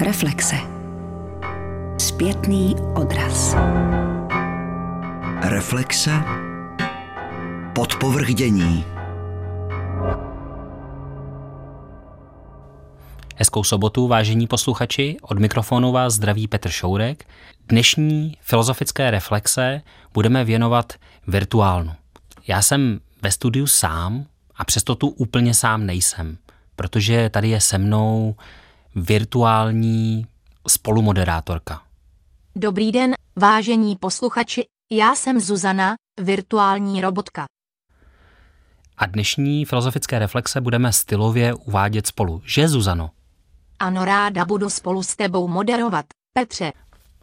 Reflexe. Zpětný odraz. Reflexe. Podpovrdění. Hezkou sobotu, vážení posluchači, od mikrofonu vás zdraví Petr Šourek. Dnešní filozofické reflexe budeme věnovat virtuálnu. Já jsem ve studiu sám a přesto tu úplně sám nejsem, protože tady je se mnou virtuální spolumoderátorka. Dobrý den, vážení posluchači, já jsem Zuzana, virtuální robotka. A dnešní filozofické reflexe budeme stylově uvádět spolu. Že, Zuzano? Ano, ráda budu spolu s tebou moderovat, Petře.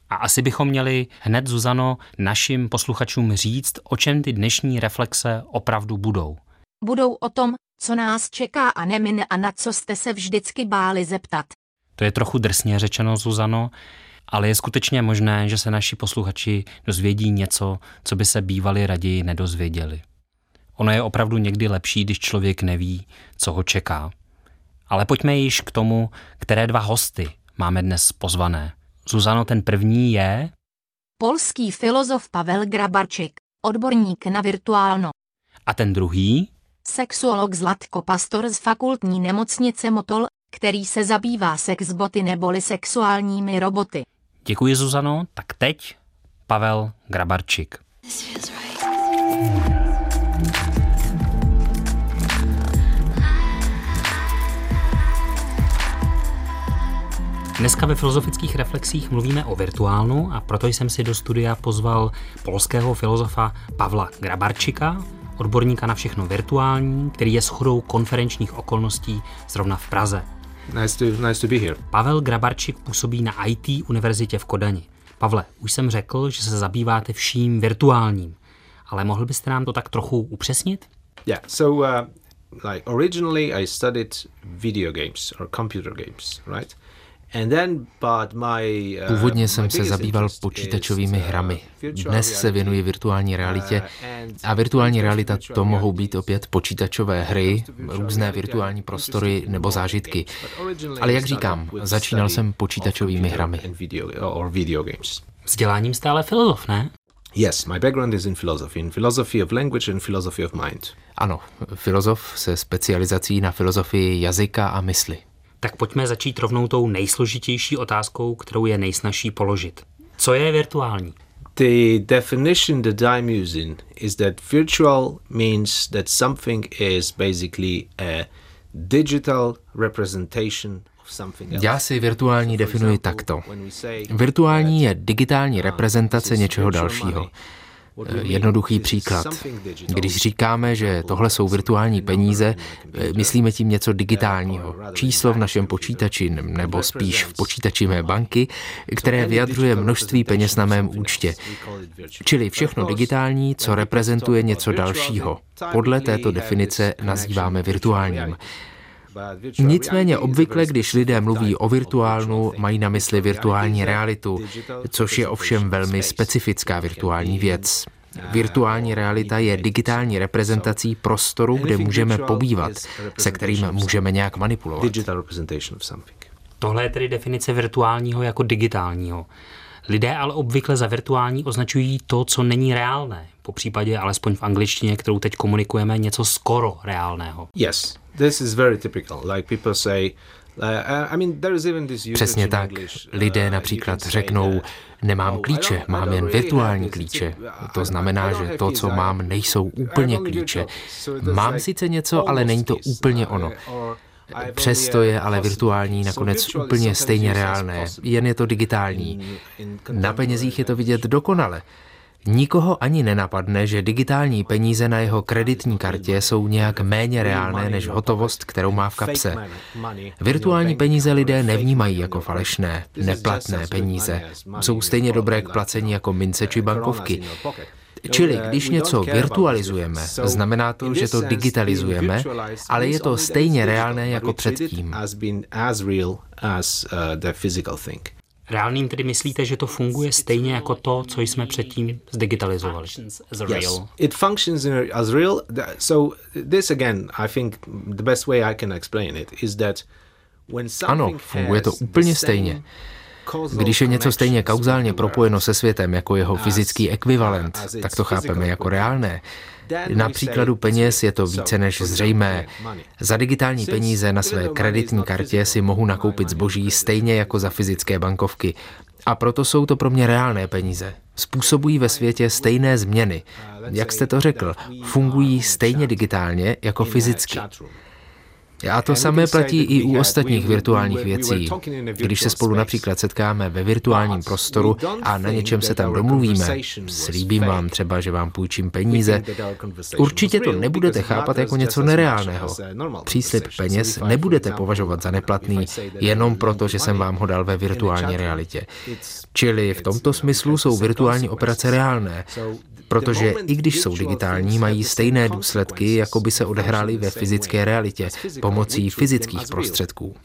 A asi bychom měli hned, Zuzano, našim posluchačům říct, o čem ty dnešní reflexe opravdu budou. Budou o tom, co nás čeká a nemine a na co jste se vždycky báli zeptat. To je trochu drsně řečeno, Zuzano, ale je skutečně možné, že se naši posluchači dozvědí něco, co by se bývali raději nedozvěděli. Ono je opravdu někdy lepší, když člověk neví, co ho čeká. Ale pojďme již k tomu, které dva hosty máme dnes pozvané. Zuzano, ten první je... Polský filozof Pavel Grabarčik, odborník na virtuálno. A ten druhý? Sexuolog Zlatko Pastor z fakultní nemocnice Motol, který se zabývá sexboty neboli sexuálními roboty. Děkuji, Zuzano. Tak teď Pavel Grabarčik. Dneska ve filozofických reflexích mluvíme o virtuálnu a proto jsem si do studia pozval polského filozofa Pavla Grabarčika, odborníka na všechno virtuální, který je shodou konferenčních okolností zrovna v Praze. Nice to, nice to be here. Pavel Grabarčik působí na IT univerzitě v Kodani. Pavle, už jsem řekl, že se zabýváte vším virtuálním, ale mohl byste nám to tak trochu upřesnit? Yeah, so uh, like originally I studied video games or computer games, right? Uh, Původně jsem se zabýval počítačovými uh, hrami. Dnes se věnuji virtuální uh, realitě a virtuální realita to mohou být opět počítačové hry, různé virtuální prostory nebo zážitky. Ale jak říkám, začínal jsem počítačovými hrami. Vzděláním stále filozof, ne? Yes, my background is in philosophy, in philosophy of language and philosophy of mind. Ano, filozof se specializací na filozofii jazyka a mysli. Tak pojďme začít rovnou tou nejsložitější otázkou, kterou je nejsnažší položit. Co je virtuální? The definition that I'm using is that virtual means that something is basically a digital representation já si virtuální definuji takto. Virtuální je digitální reprezentace něčeho dalšího. Jednoduchý příklad. Když říkáme, že tohle jsou virtuální peníze, myslíme tím něco digitálního. Číslo v našem počítači, nebo spíš v počítači mé banky, které vyjadřuje množství peněz na mém účtě. Čili všechno digitální, co reprezentuje něco dalšího. Podle této definice nazýváme virtuálním. Nicméně obvykle, když lidé mluví o virtuálnu, mají na mysli virtuální realitu, což je ovšem velmi specifická virtuální věc. Virtuální realita je digitální reprezentací prostoru, kde můžeme pobývat, se kterým můžeme nějak manipulovat. Tohle je tedy definice virtuálního jako digitálního. Lidé ale obvykle za virtuální označují to, co není reálné. Po případě, alespoň v angličtině, kterou teď komunikujeme, něco skoro reálného. Yes, this is very typical. Like people say, uh, Přesně tak. Lidé uh, například řeknou, nemám klíče, mám jen virtuální klíče. To znamená, že to, co mám, nejsou úplně klíče. Mám sice něco, ale není to úplně ono. Přesto je ale virtuální nakonec úplně stejně reálné, jen je to digitální. Na penězích je to vidět dokonale. Nikoho ani nenapadne, že digitální peníze na jeho kreditní kartě jsou nějak méně reálné než hotovost, kterou má v kapse. Virtuální peníze lidé nevnímají jako falešné, neplatné peníze. Jsou stejně dobré k placení jako mince či bankovky. Čili když něco virtualizujeme, znamená to, že to digitalizujeme, ale je to stejně reálné jako předtím. Reálným tedy myslíte, že to funguje stejně jako to, co jsme předtím zdigitalizovali? Yes, it functions as real. So this again, I think the best way I can explain it is that Ano, funguje to úplně stejně. Když je něco stejně kauzálně propojeno se světem jako jeho fyzický ekvivalent, tak to chápeme jako reálné. Na příkladu peněz je to více než zřejmé. Za digitální peníze na své kreditní kartě si mohu nakoupit zboží stejně jako za fyzické bankovky. A proto jsou to pro mě reálné peníze. Způsobují ve světě stejné změny. Jak jste to řekl, fungují stejně digitálně jako fyzicky. A to samé platí i u ostatních virtuálních věcí. Když se spolu například setkáme ve virtuálním prostoru a na něčem se tam domluvíme, slíbím vám třeba, že vám půjčím peníze, určitě to nebudete chápat jako něco nereálného. Příslip peněz nebudete považovat za neplatný jenom proto, že jsem vám ho dal ve virtuální realitě. Čili v tomto smyslu jsou virtuální operace reálné protože i když jsou digitální, mají stejné důsledky, jako by se odehrály ve fyzické realitě pomocí fyzických prostředků.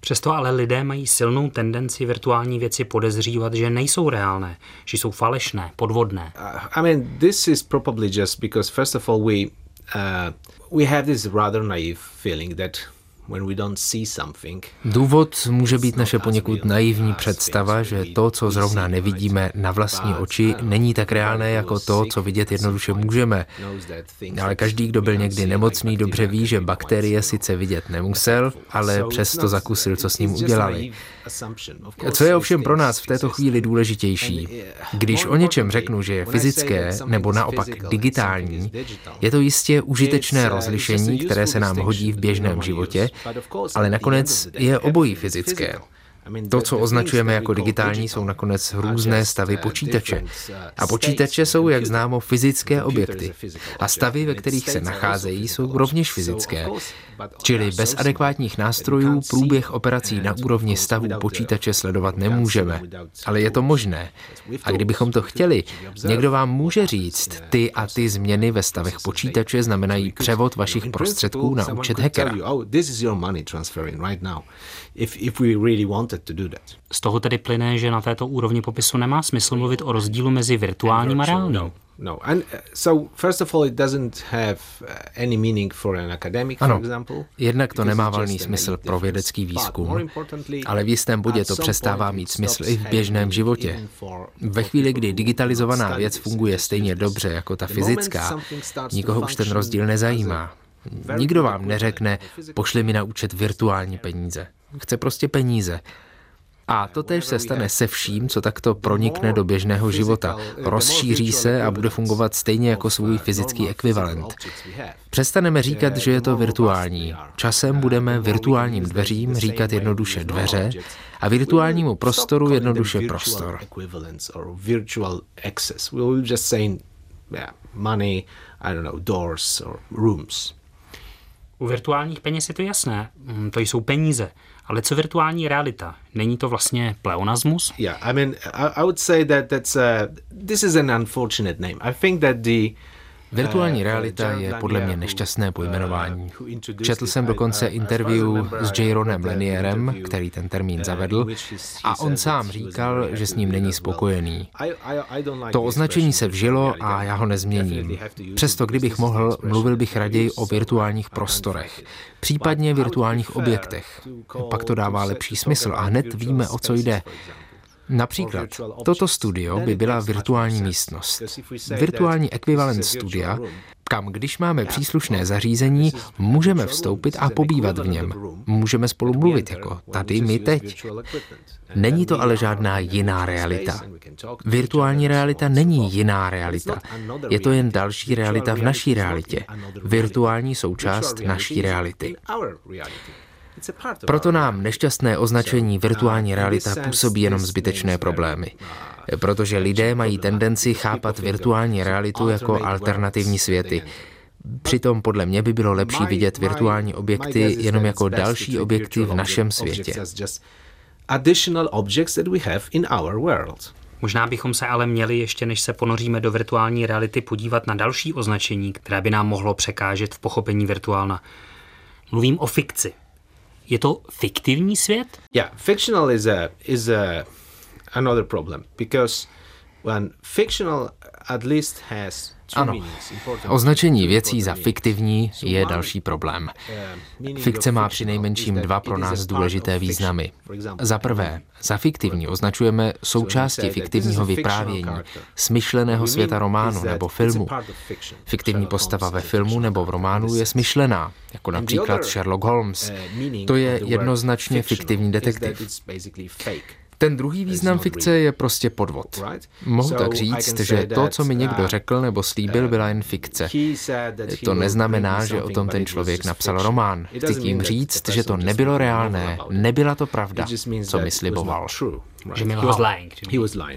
Přesto ale lidé mají silnou tendenci virtuální věci podezřívat, že nejsou reálné, že jsou falešné, podvodné. Uh, I mean, this is probably just because first of all we uh, we have this rather naive feeling that Důvod může být naše poněkud naivní představa, že to, co zrovna nevidíme na vlastní oči, není tak reálné jako to, co vidět jednoduše můžeme. Ale každý, kdo byl někdy nemocný, dobře ví, že bakterie sice vidět nemusel, ale přesto zakusil, co s ním udělali. Co je ovšem pro nás v této chvíli důležitější? Když o něčem řeknu, že je fyzické nebo naopak digitální, je to jistě užitečné rozlišení, které se nám hodí v běžném životě, ale nakonec je obojí fyzické. To, co označujeme jako digitální, jsou nakonec různé stavy počítače. A počítače jsou, jak známo, fyzické objekty. A stavy, ve kterých se nacházejí, jsou rovněž fyzické. Čili bez adekvátních nástrojů průběh operací na úrovni stavu počítače sledovat nemůžeme. Ale je to možné. A kdybychom to chtěli, někdo vám může říct, ty a ty změny ve stavech počítače znamenají převod vašich prostředků na účet hackera. Z toho tedy plyne, že na této úrovni popisu nemá smysl mluvit o rozdílu mezi virtuálním a reálným. No, and uh, so first of all, it doesn't have uh, any meaning for an academic, ano, for example. Jednak to nemá valný smysl pro vědecký výzkum, ale v jistém bodě to přestává mít smysl i v běžném životě. Ve chvíli, kdy digitalizovaná věc funguje stejně dobře jako ta fyzická, nikoho už ten rozdíl nezajímá. Nikdo vám neřekne, pošli mi na účet virtuální peníze. Chce prostě peníze. A to tež se stane se vším, co takto pronikne do běžného života. Rozšíří se a bude fungovat stejně jako svůj fyzický ekvivalent. Přestaneme říkat, že je to virtuální. Časem budeme virtuálním dveřím říkat jednoduše dveře a virtuálnímu prostoru jednoduše prostor. U virtuálních peněz je to jasné. Mm, to jsou peníze. Ale co virtuální realita? Není to vlastně pleonasmus? Yeah, I mean, I, I would say that that's a, this is an unfortunate name. I think that the Virtuální realita je podle mě nešťastné pojmenování. Četl jsem dokonce interview s Jaronem Lenierem, který ten termín zavedl, a on sám říkal, že s ním není spokojený. To označení se vžilo a já ho nezměním. Přesto, kdybych mohl, mluvil bych raději o virtuálních prostorech, případně virtuálních objektech. Pak to dává lepší smysl a hned víme, o co jde. Například toto studio by byla virtuální místnost. Virtuální ekvivalent studia, kam když máme příslušné zařízení, můžeme vstoupit a pobývat v něm. Můžeme spolu mluvit, jako tady my teď. Není to ale žádná jiná realita. Virtuální realita není jiná realita. Je to jen další realita v naší realitě. Virtuální součást naší reality. Proto nám nešťastné označení virtuální realita působí jenom zbytečné problémy. Protože lidé mají tendenci chápat virtuální realitu jako alternativní světy. Přitom podle mě by bylo lepší vidět virtuální objekty jenom jako další objekty v našem světě. Možná bychom se ale měli ještě, než se ponoříme do virtuální reality, podívat na další označení, které by nám mohlo překážet v pochopení virtuálna. Mluvím o fikci. Je to fiktivní svět? Yeah, fictional is a is a another problem because when fictional at least has ano, označení věcí za fiktivní je další problém. Fikce má při nejmenším dva pro nás důležité významy. Za prvé, za fiktivní označujeme součásti fiktivního vyprávění, smyšleného světa románu nebo filmu. Fiktivní postava ve filmu nebo v románu je smyšlená, jako například Sherlock Holmes. To je jednoznačně fiktivní detektiv. Ten druhý význam fikce je prostě podvod. Mohu tak říct, že to, co mi někdo uh, řekl nebo slíbil, byla jen fikce. To neznamená, že o tom ten člověk napsal román. Chci tím říct, že to nebylo reálné, nebyla to pravda, co mi sliboval. Že mi lhal.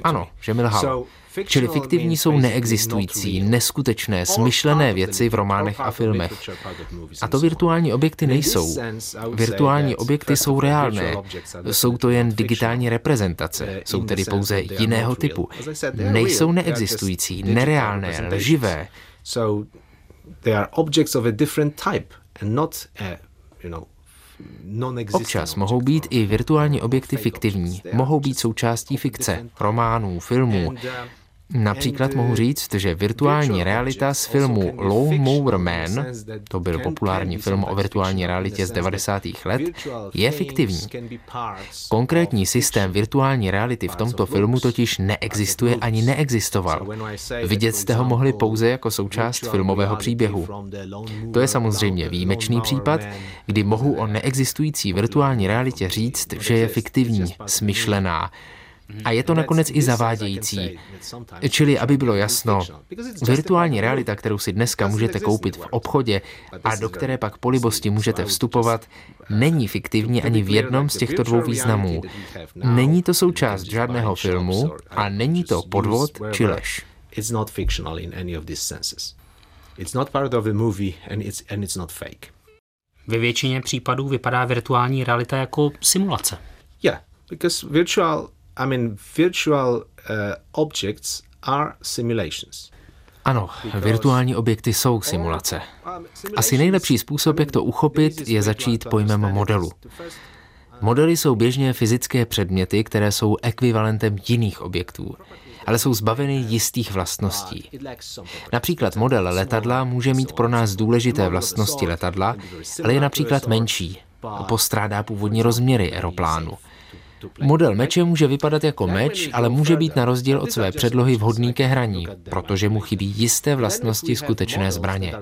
Ano, že mi lhal. Čili fiktivní jsou neexistující, neskutečné, smyšlené věci v románech a filmech. A to virtuální objekty nejsou. Virtuální objekty jsou reálné. Jsou to jen digitální reprezentace. Jsou tedy pouze jiného typu. Nejsou neexistující, nereálné, lživé. Občas mohou být i virtuální objekty fiktivní, mohou být součástí fikce, románů, filmů, Například mohu říct, že virtuální realita z filmu Low Mower Man, to byl populární film o virtuální realitě z 90. let, je fiktivní. Konkrétní systém virtuální reality v tomto filmu totiž neexistuje ani neexistoval. Vidět jste ho mohli pouze jako součást filmového příběhu. To je samozřejmě výjimečný případ, kdy mohu o neexistující virtuální realitě říct, že je fiktivní, smyšlená, a je to nakonec i zavádějící. Čili, aby bylo jasno, virtuální realita, kterou si dneska můžete koupit v obchodě a do které pak po libosti můžete vstupovat, není fiktivní ani v jednom z těchto dvou významů. Není to součást žádného filmu a není to podvod či lež. It's not fictional in any of these senses. It's not part of the movie and it's, and it's not fake. Ve většině případů vypadá virtuální realita jako simulace. Yeah, because virtual i mean, virtual uh, objects are simulations. Ano, virtuální objekty jsou simulace. Asi nejlepší způsob, jak to uchopit, je začít pojmem modelu. Modely jsou běžně fyzické předměty, které jsou ekvivalentem jiných objektů, ale jsou zbaveny jistých vlastností. Například model letadla může mít pro nás důležité vlastnosti letadla, ale je například menší, postrádá původní rozměry aeroplánu. Model meče může vypadat jako meč, ale může být na rozdíl od své předlohy vhodný ke hraní, protože mu chybí jisté vlastnosti skutečné zbraně.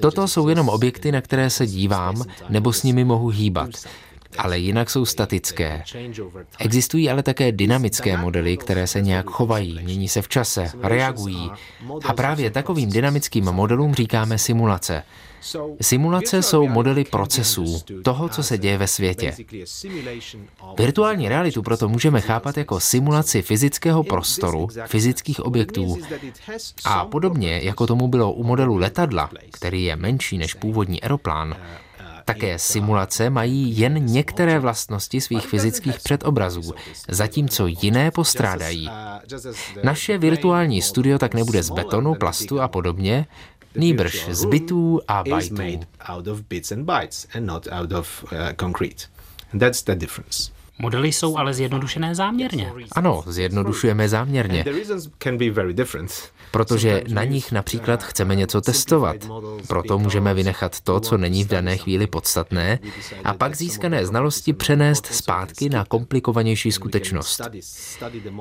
Toto jsou jenom objekty, na které se dívám, nebo s nimi mohu hýbat. Ale jinak jsou statické. Existují ale také dynamické modely, které se nějak chovají, mění se v čase, reagují. A právě takovým dynamickým modelům říkáme simulace. Simulace jsou modely procesů, toho, co se děje ve světě. Virtuální realitu proto můžeme chápat jako simulaci fyzického prostoru, fyzických objektů. A podobně, jako tomu bylo u modelu letadla, který je menší než původní aeroplán, také simulace mají jen některé vlastnosti svých fyzických předobrazů, zatímco jiné postrádají. Naše virtuální studio tak nebude z betonu, plastu a podobně, nýbrž z bitů a bajtů. That's the difference. Modely jsou ale zjednodušené záměrně. Ano, zjednodušujeme záměrně protože na nich například chceme něco testovat. Proto můžeme vynechat to, co není v dané chvíli podstatné, a pak získané znalosti přenést zpátky na komplikovanější skutečnost.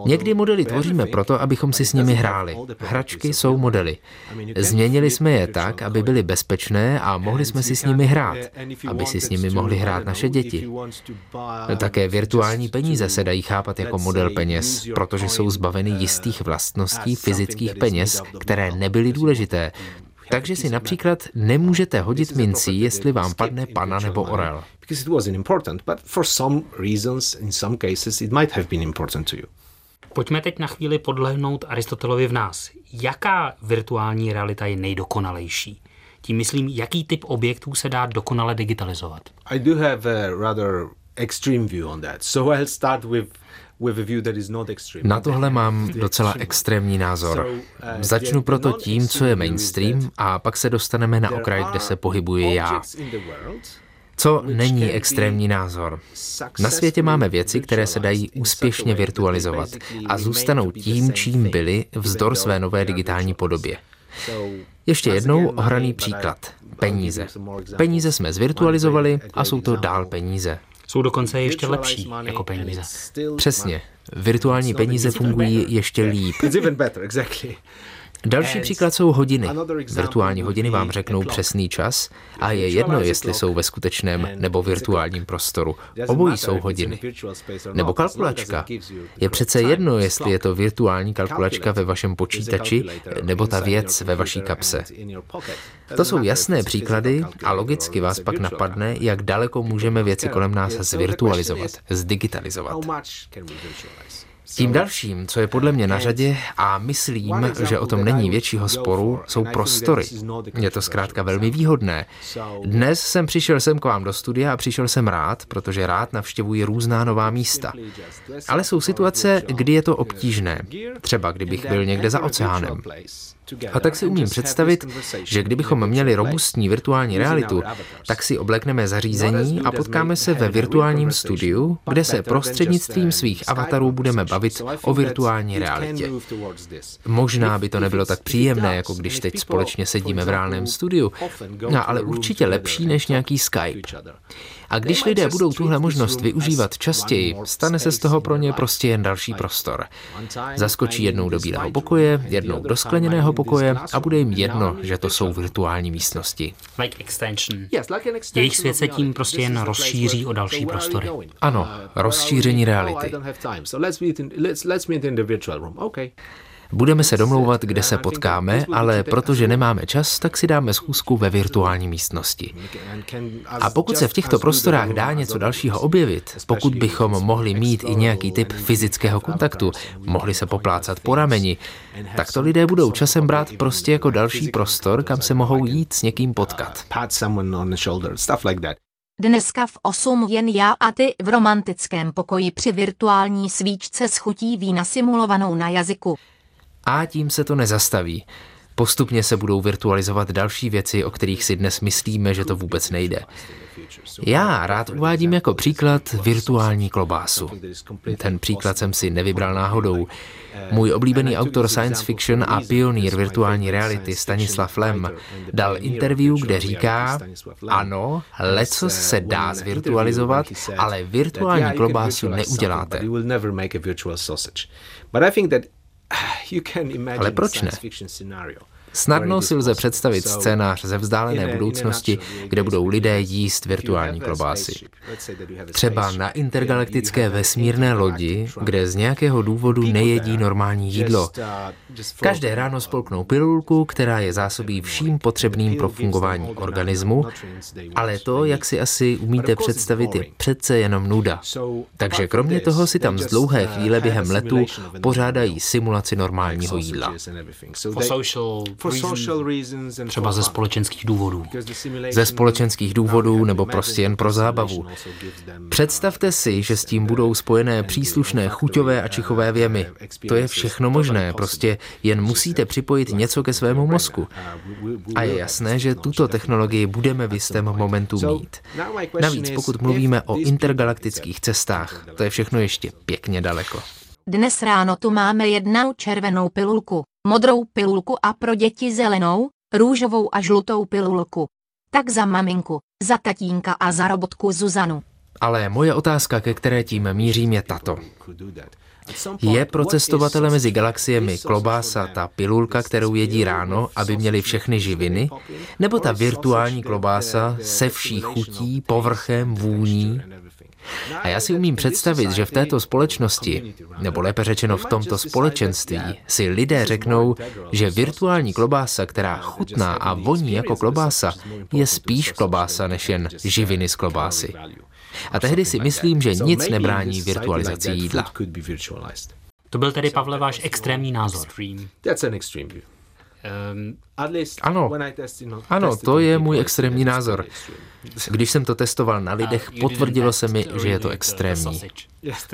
Někdy modely tvoříme proto, abychom si s nimi hráli. Hračky jsou modely. Změnili jsme je tak, aby byly bezpečné a mohli jsme si s nimi hrát, aby si s nimi mohli hrát naše děti. Také virtuální peníze se dají chápat jako model peněz, protože jsou zbaveny jistých vlastností fyzických peněz peněz, které nebyly důležité. Takže si například nemůžete hodit mincí, jestli vám padne pana nebo orel. Pojďme teď na chvíli podlehnout Aristotelovi v nás. Jaká virtuální realita je nejdokonalejší? Tím myslím, jaký typ objektů se dá dokonale digitalizovat. I do have a rather extreme view on that. So I'll start with na tohle mám docela extrémní názor. Uh, Začnu proto tím, co je mainstream, a pak se dostaneme na okraj, kde se pohybuji já. Co není extrémní názor? Na světě máme věci, které se dají úspěšně virtualizovat a zůstanou tím, čím byly vzdor své nové digitální podobě. Ještě jednou ohraný příklad. Peníze. Peníze jsme zvirtualizovali a jsou to dál peníze. Jsou dokonce ještě lepší jako peníze. Přesně. Virtuální peníze fungují ještě líp. Další příklad jsou hodiny. Virtuální hodiny vám řeknou přesný čas a je jedno, jestli jsou ve skutečném nebo virtuálním prostoru. Obojí jsou hodiny. Nebo kalkulačka. Je přece jedno, jestli je to virtuální kalkulačka ve vašem počítači nebo ta věc ve vaší kapse. To jsou jasné příklady a logicky vás pak napadne, jak daleko můžeme věci kolem nás zvirtualizovat, zdigitalizovat. Tím dalším, co je podle mě na řadě, a myslím, že o tom není většího sporu, jsou prostory. Je to zkrátka velmi výhodné. Dnes jsem přišel sem k vám do studia a přišel jsem rád, protože rád navštěvuji různá nová místa. Ale jsou situace, kdy je to obtížné. Třeba kdybych byl někde za oceánem. A tak si umím představit, že kdybychom měli robustní virtuální realitu, tak si oblekneme zařízení a potkáme se ve virtuálním studiu, kde se prostřednictvím svých avatarů budeme bavit o virtuální realitě. Možná by to nebylo tak příjemné, jako když teď společně sedíme v reálném studiu, no, ale určitě lepší než nějaký Skype. A když lidé budou tuhle možnost využívat častěji, stane se z toho pro ně prostě jen další prostor. Zaskočí jednou do bílého pokoje, jednou do skleněného pokoje a bude jim jedno, že to jsou virtuální místnosti. Jejich svět se tím prostě jen rozšíří o další prostory. Ano, rozšíření reality. Budeme se domlouvat, kde se potkáme, ale protože nemáme čas, tak si dáme schůzku ve virtuální místnosti. A pokud se v těchto prostorách dá něco dalšího objevit, pokud bychom mohli mít i nějaký typ fyzického kontaktu, mohli se poplácat po rameni, tak to lidé budou časem brát prostě jako další prostor, kam se mohou jít s někým potkat. Dneska v 8 jen já a ty v romantickém pokoji při virtuální svíčce s chutí vína simulovanou na jazyku. A tím se to nezastaví. Postupně se budou virtualizovat další věci, o kterých si dnes myslíme, že to vůbec nejde. Já rád uvádím jako příklad virtuální klobásu. Ten příklad jsem si nevybral náhodou. Můj oblíbený autor science fiction a pionýr virtuální reality Stanislav Lem dal interview, kde říká, ano, lecos se dá zvirtualizovat, ale virtuální klobásu neuděláte. Ale proč ne? Snadno si lze představit scénář ze vzdálené budoucnosti, kde budou lidé jíst virtuální klobásy. Třeba na intergalaktické vesmírné lodi, kde z nějakého důvodu nejedí normální jídlo. Každé ráno spolknou pilulku, která je zásobí vším potřebným pro fungování organismu, ale to, jak si asi umíte představit, je přece jenom nuda. Takže kromě toho si tam z dlouhé chvíle během letu pořádají simulaci normálního jídla. Třeba ze společenských důvodů. Ze společenských důvodů nebo prostě jen pro zábavu. Představte si, že s tím budou spojené příslušné chuťové a čichové věmy. To je všechno možné, prostě jen musíte připojit něco ke svému mozku. A je jasné, že tuto technologii budeme v jistém momentu mít. Navíc, pokud mluvíme o intergalaktických cestách, to je všechno ještě pěkně daleko. Dnes ráno tu máme jednou červenou pilulku, modrou pilulku a pro děti zelenou, růžovou a žlutou pilulku. Tak za maminku, za tatínka a za robotku Zuzanu. Ale moje otázka, ke které tím mířím, je tato. Je pro cestovatele mezi galaxiemi klobása ta pilulka, kterou jedí ráno, aby měli všechny živiny, nebo ta virtuální klobása se vší chutí, povrchem, vůní? A já si umím představit, že v této společnosti, nebo lépe řečeno v tomto společenství, si lidé řeknou, že virtuální klobása, která chutná a voní jako klobása, je spíš klobása než jen živiny z klobásy. A tehdy si myslím, že nic nebrání virtualizaci jídla. To byl tedy, Pavle, váš extrémní názor. Ano, ano, to je můj extrémní názor. Když jsem to testoval na lidech, potvrdilo se mi, že je to extrémní.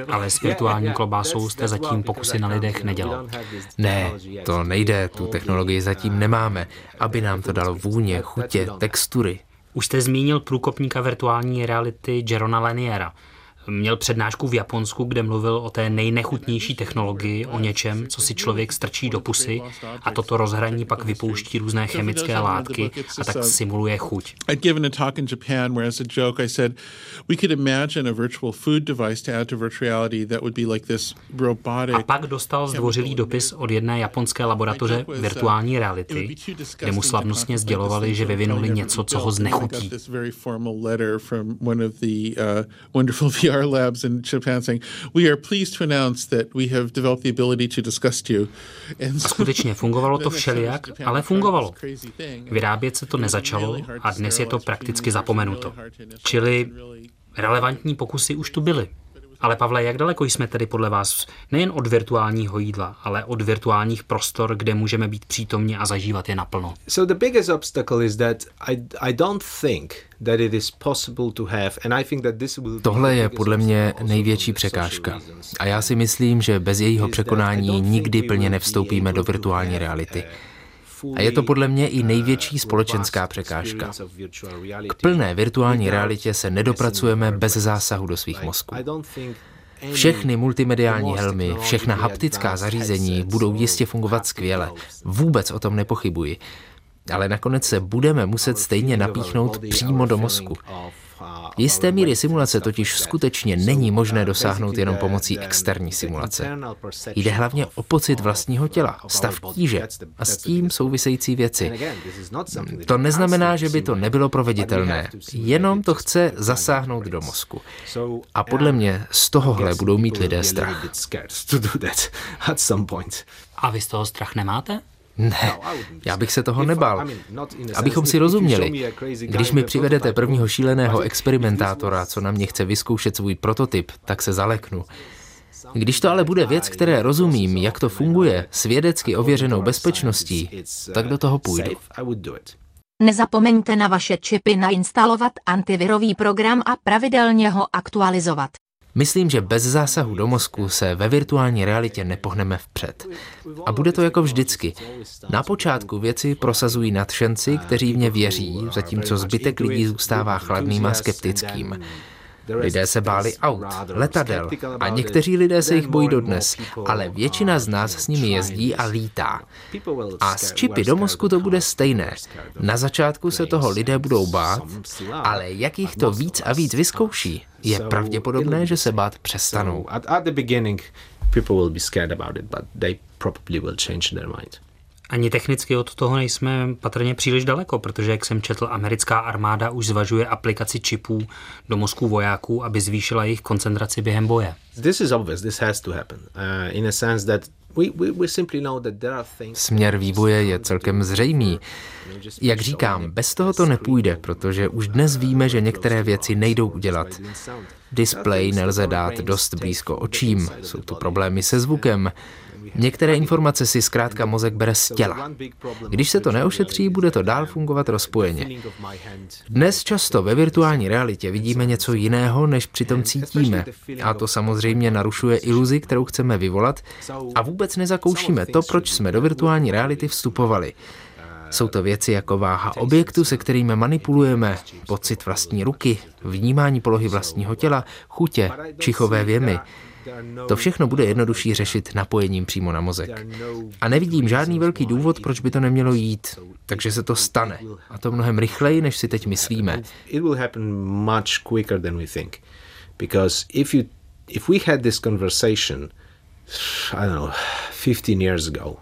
Ale s virtuální klobásou jste zatím pokusy na lidech nedělal. Ne, to nejde, tu technologii zatím nemáme, aby nám to dalo vůně, chutě, textury. Už jste zmínil průkopníka virtuální reality Jerona Laniera – Měl přednášku v Japonsku, kde mluvil o té nejnechutnější technologii, o něčem, co si člověk strčí do pusy a toto rozhraní pak vypouští různé chemické látky a tak simuluje chuť. I'd given a talk in Japan where as a joke I said we could imagine a virtual food device to add to virtual reality that would be like this robotic A pak dostal zdvořilý dopis od jedné japonské laboratoře virtuální reality, kde mu slavnostně sdělovali, že vyvinuli něco, co ho znechutí. VR labs in Japan saying, we are pleased to announce that we have developed the ability to disgust you. And skutečně fungovalo to všelijak, ale fungovalo. Vyrábět se to nezačalo a dnes je to prakticky zapomenuto. Čili relevantní pokusy už tu byly. Ale Pavle, jak daleko jsme tedy podle vás nejen od virtuálního jídla, ale od virtuálních prostor, kde můžeme být přítomni a zažívat je naplno? So the biggest obstacle is that I, I don't think that it is possible to have and I think that this will Tohle je podle mě největší překážka. A já si myslím, že bez jejího překonání nikdy plně nevstoupíme do virtuální reality. A je to podle mě i největší společenská překážka. K plné virtuální realitě se nedopracujeme bez zásahu do svých mozků. Všechny multimediální helmy, všechna haptická zařízení budou jistě fungovat skvěle. Vůbec o tom nepochybuji. Ale nakonec se budeme muset stejně napíchnout přímo do mozku. Jisté míry simulace totiž skutečně není možné dosáhnout jenom pomocí externí simulace. Jde hlavně o pocit vlastního těla, stav tíže a s tím související věci. To neznamená, že by to nebylo proveditelné, jenom to chce zasáhnout do mozku. A podle mě z tohohle budou mít lidé strach. A vy z toho strach nemáte? Ne, já bych se toho nebál. Abychom si rozuměli, když mi přivedete prvního šíleného experimentátora, co na mě chce vyzkoušet svůj prototyp, tak se zaleknu. Když to ale bude věc, které rozumím, jak to funguje, s vědecky ověřenou bezpečností, tak do toho půjdu. Nezapomeňte na vaše čipy nainstalovat antivirový program a pravidelně ho aktualizovat. Myslím, že bez zásahu do mozku se ve virtuální realitě nepohneme vpřed. A bude to jako vždycky. Na počátku věci prosazují nadšenci, kteří v ně věří, zatímco zbytek lidí zůstává chladným a skeptickým. Lidé se báli aut, letadel a někteří lidé se jich bojí dodnes, ale většina z nás s nimi jezdí a lítá. A s čipy do mozku to bude stejné. Na začátku se toho lidé budou bát, ale jak jich to víc a víc vyzkouší, je pravděpodobné, že se bát přestanou. People will be scared about it, but they probably will change their mind. Ani technicky od toho nejsme patrně příliš daleko, protože, jak jsem četl, americká armáda už zvažuje aplikaci čipů do mozku vojáků, aby zvýšila jejich koncentraci během boje. This is obvious, this has to happen. Uh, in a sense that Směr vývoje je celkem zřejmý. Jak říkám, bez toho to nepůjde, protože už dnes víme, že některé věci nejdou udělat. Display nelze dát dost blízko očím, jsou tu problémy se zvukem. Některé informace si zkrátka mozek bere z těla. Když se to neošetří, bude to dál fungovat rozpojeně. Dnes často ve virtuální realitě vidíme něco jiného, než přitom cítíme. A to samozřejmě narušuje iluzi, kterou chceme vyvolat a vůbec nezakoušíme to, proč jsme do virtuální reality vstupovali. Jsou to věci jako váha objektu, se kterými manipulujeme, pocit vlastní ruky, vnímání polohy vlastního těla, chutě, čichové věmy. To všechno bude jednodušší řešit napojením přímo na mozek. A nevidím žádný velký důvod, proč by to nemělo jít. Takže se to stane. A to mnohem rychleji, než si teď myslíme. Because if you if we had this conversation, I don't know, 15 years ago,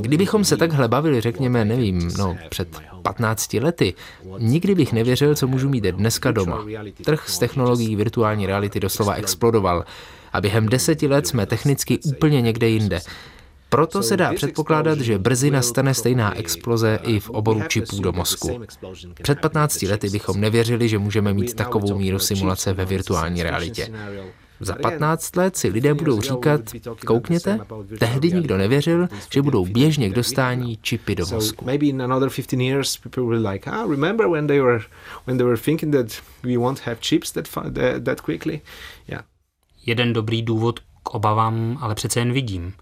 Kdybychom se takhle bavili, řekněme, nevím, no, před 15 lety, nikdy bych nevěřil, co můžu mít dneska doma. Trh s technologií virtuální reality doslova explodoval a během deseti let jsme technicky úplně někde jinde. Proto se dá předpokládat, že brzy nastane stejná exploze i v oboru čipů do mozku. Před 15 lety bychom nevěřili, že můžeme mít takovou míru simulace ve virtuální realitě. Za 15 let si lidé budou říkat, koukněte, tehdy nikdo nevěřil, že budou běžně k dostání čipy do mozku. Jeden dobrý důvod k obavám ale přece jen vidím.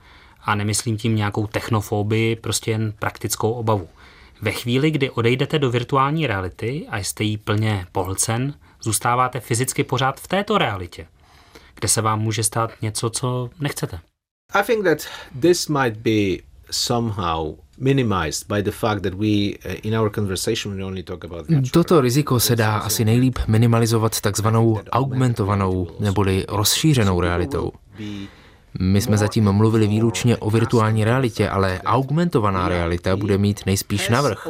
A nemyslím tím nějakou technofobii, prostě jen praktickou obavu. Ve chvíli, kdy odejdete do virtuální reality a jste jí plně pohlcen, zůstáváte fyzicky pořád v této realitě, kde se vám může stát něco, co nechcete. I think that this might be somehow minimized by the fact that we in our conversation we only talk about Toto riziko se dá asi nejlíp minimalizovat takzvanou augmentovanou neboli rozšířenou realitou. My jsme zatím mluvili výlučně o virtuální realitě, ale augmentovaná realita bude mít nejspíš navrh.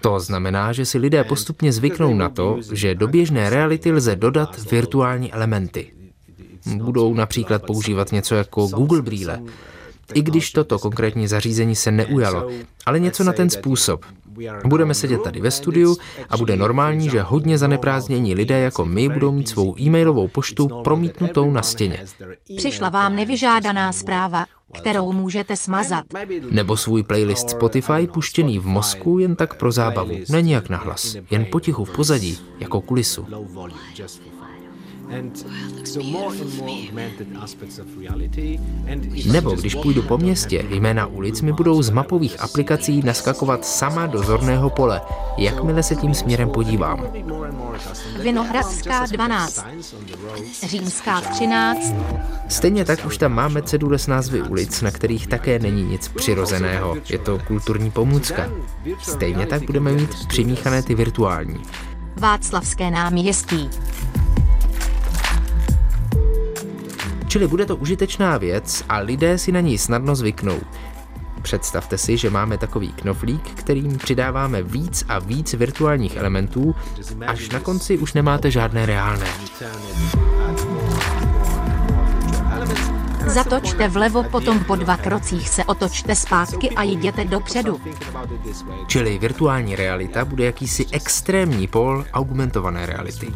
To znamená, že si lidé postupně zvyknou na to, že do běžné reality lze dodat virtuální elementy. Budou například používat něco jako Google brýle, i když toto konkrétní zařízení se neujalo, ale něco na ten způsob. Budeme sedět tady ve studiu a bude normální, že hodně zaneprázdnění lidé jako my budou mít svou e-mailovou poštu promítnutou na stěně. Přišla vám nevyžádaná zpráva, kterou můžete smazat. Nebo svůj playlist Spotify puštěný v mozku jen tak pro zábavu, není jak nahlas, jen potichu v pozadí, jako kulisu. Nebo když půjdu po městě, jména ulic mi budou z mapových aplikací naskakovat sama do zorného pole, jakmile se tím směrem podívám. Vinohradská 12, Římská 13. Stejně tak už tam máme cedule s názvy ulic, na kterých také není nic přirozeného. Je to kulturní pomůcka. Stejně tak budeme mít přimíchané ty virtuální. Václavské náměstí. Čili bude to užitečná věc a lidé si na ní snadno zvyknou. Představte si, že máme takový knoflík, kterým přidáváme víc a víc virtuálních elementů, až na konci už nemáte žádné reálné. Zatočte vlevo, potom po dva krocích se otočte zpátky a jděte dopředu. Čili virtuální realita bude jakýsi extrémní pol augmentované reality.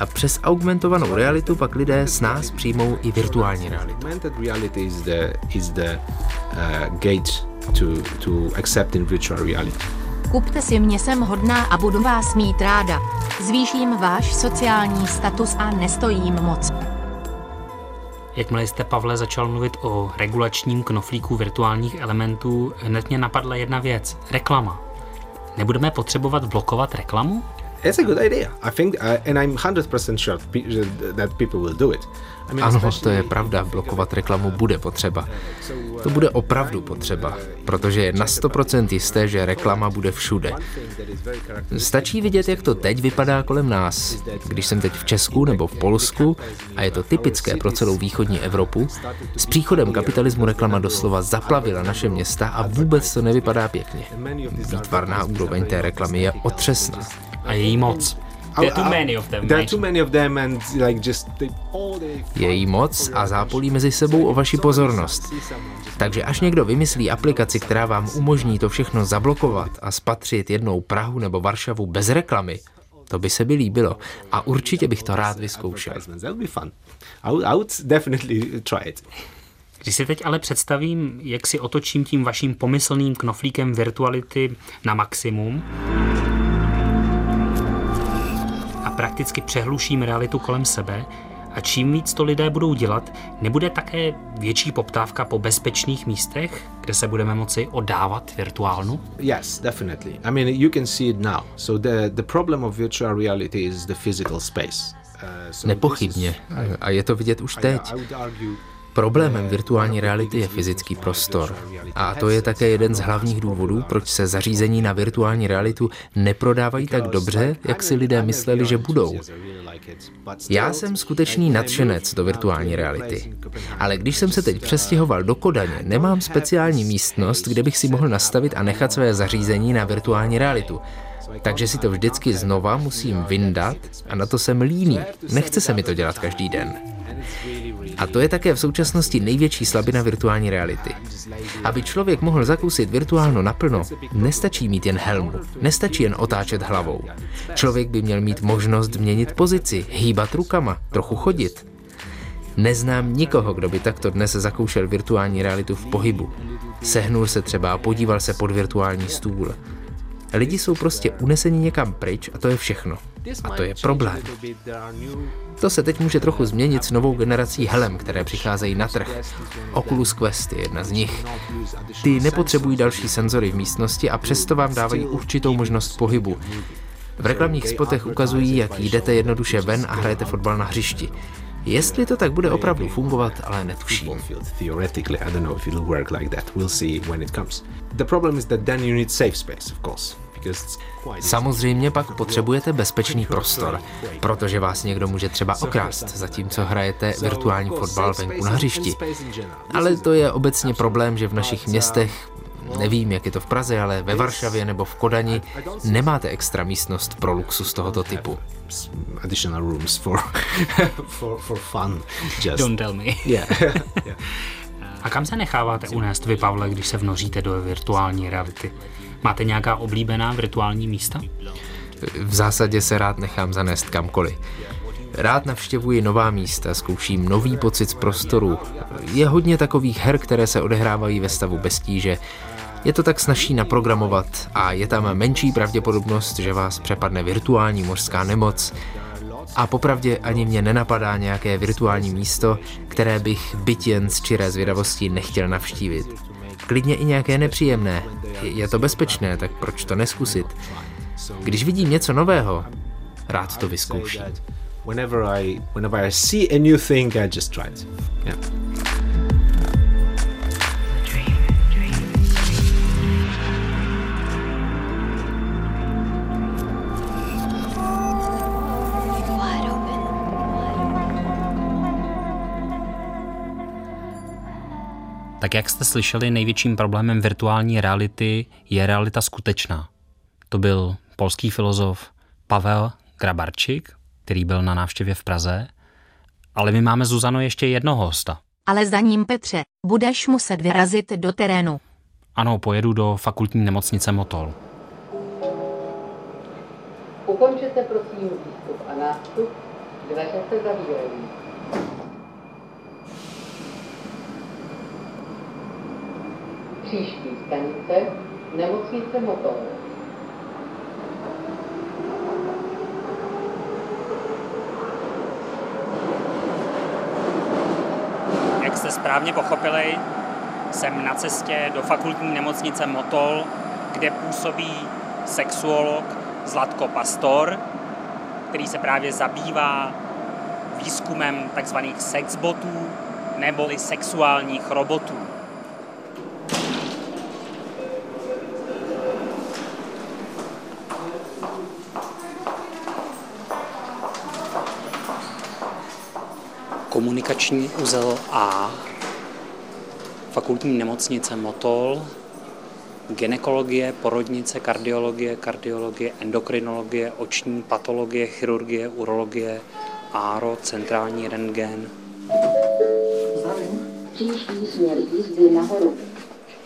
A přes augmentovanou realitu pak lidé s nás přijmou i virtuální realitu. Kupte si mě jsem hodná a budu vás mít ráda. Zvýším váš sociální status a nestojím moc. Jakmile jste, Pavle, začal mluvit o regulačním knoflíku virtuálních elementů, hned mě napadla jedna věc. Reklama. Nebudeme potřebovat blokovat reklamu? It's a good idea. I think, uh, and I'm 100% sure that people will do it. Ano, to je pravda, blokovat reklamu bude potřeba. To bude opravdu potřeba, protože je na 100% jisté, že reklama bude všude. Stačí vidět, jak to teď vypadá kolem nás. Když jsem teď v Česku nebo v Polsku, a je to typické pro celou východní Evropu, s příchodem kapitalismu reklama doslova zaplavila naše města a vůbec to nevypadá pěkně. Výtvarná úroveň té reklamy je otřesná a její moc. There are too many of them. There are too many of them and like just they, all they... Její moc a zápolí mezi sebou o vaši pozornost. Takže až někdo vymyslí aplikaci, která vám umožní to všechno zablokovat a spatřit jednou Prahu nebo Varšavu bez reklamy, to by se mi líbilo a určitě bych to rád vyzkoušel. Když si teď ale představím, jak si otočím tím vaším pomyslným knoflíkem virtuality na maximum, prakticky přehluším realitu kolem sebe a čím víc to lidé budou dělat, nebude také větší poptávka po bezpečných místech, kde se budeme moci oddávat virtuálnu? Yes, definitely. I mean, you can see it now. So the, the problem of virtual reality is the physical space. Uh, Nepochybně. A je to vidět už teď. Problémem virtuální reality je fyzický prostor. A to je také jeden z hlavních důvodů, proč se zařízení na virtuální realitu neprodávají tak dobře, jak si lidé mysleli, že budou. Já jsem skutečný nadšenec do virtuální reality. Ale když jsem se teď přestěhoval do Kodaně, nemám speciální místnost, kde bych si mohl nastavit a nechat své zařízení na virtuální realitu. Takže si to vždycky znova musím vyndat a na to jsem líný. Nechce se mi to dělat každý den. A to je také v současnosti největší slabina virtuální reality. Aby člověk mohl zakusit virtuálno naplno, nestačí mít jen helmu, nestačí jen otáčet hlavou. Člověk by měl mít možnost měnit pozici, hýbat rukama, trochu chodit. Neznám nikoho, kdo by takto dnes zakoušel virtuální realitu v pohybu. Sehnul se třeba a podíval se pod virtuální stůl. Lidi jsou prostě uneseni někam pryč a to je všechno. A to je problém. To se teď může trochu změnit s novou generací helem, které přicházejí na trh. Oculus Quest je jedna z nich. Ty nepotřebují další senzory v místnosti a přesto vám dávají určitou možnost pohybu. V reklamních spotech ukazují, jak jdete jednoduše ven a hrajete fotbal na hřišti. Jestli to tak bude opravdu fungovat, ale netuším. Samozřejmě pak potřebujete bezpečný prostor, protože vás někdo může třeba okrást, zatímco hrajete virtuální fotbal venku na hřišti. Ale to je obecně problém, že v našich městech Nevím, jak je to v Praze, ale ve Varšavě nebo v Kodani nemáte extra místnost pro luxus tohoto typu. Additional rooms for, for, for fun. Just. Don't tell me. Yeah. yeah. A kam se necháváte unést vy, Pavle, když se vnoříte do virtuální reality? Máte nějaká oblíbená virtuální místa? V zásadě se rád nechám zanést kamkoliv. Rád navštěvuji nová místa, zkouším nový pocit z prostoru. Je hodně takových her, které se odehrávají ve stavu bez tíže. Je to tak snaží naprogramovat a je tam menší pravděpodobnost, že vás přepadne virtuální mořská nemoc. A popravdě ani mě nenapadá nějaké virtuální místo, které bych byt jen z čiré zvědavosti nechtěl navštívit. Klidně i nějaké nepříjemné. Je to bezpečné, tak proč to neskusit? Když vidím něco nového, rád to vyzkouším. Whenever I, whenever I see a new thing, I just try it. Yeah. Tak jak jste slyšeli, největším problémem virtuální reality je realita skutečná. To byl polský filozof Pavel Grabarčik, který byl na návštěvě v Praze. Ale my máme, Zuzano, ještě jednoho hosta. Ale za ním, Petře, budeš muset vyrazit do terénu. Ano, pojedu do fakultní nemocnice Motol. Ukončete prosím výstup a nástup, dveře se zavírají. Příští stanice, nemocnice Motol. Jak jste správně pochopili, jsem na cestě do fakultní nemocnice Motol, kde působí sexuolog Zlatko Pastor, který se právě zabývá výzkumem tzv. sexbotů neboli sexuálních robotů. Komunikační uzel A, fakultní nemocnice Motol, ginekologie, porodnice, kardiologie, kardiologie, endokrinologie, oční patologie, chirurgie, urologie, áro, centrální rentgen.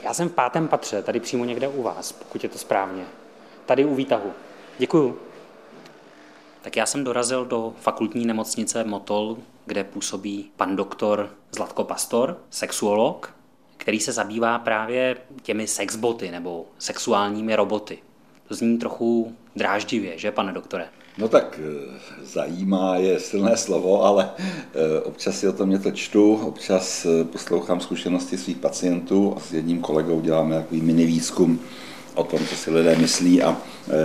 Já jsem v pátém patře, tady přímo někde u vás, pokud je to správně. Tady u výtahu. Děkuju. Tak já jsem dorazil do fakultní nemocnice Motol, kde působí pan doktor Zlatko Pastor, sexuolog, který se zabývá právě těmi sexboty nebo sexuálními roboty. To zní trochu dráždivě, že, pane doktore? No tak eh, zajímá je silné slovo, ale eh, občas si o tom něco čtu, občas eh, poslouchám zkušenosti svých pacientů a s jedním kolegou děláme takový mini výzkum o tom, co si lidé myslí a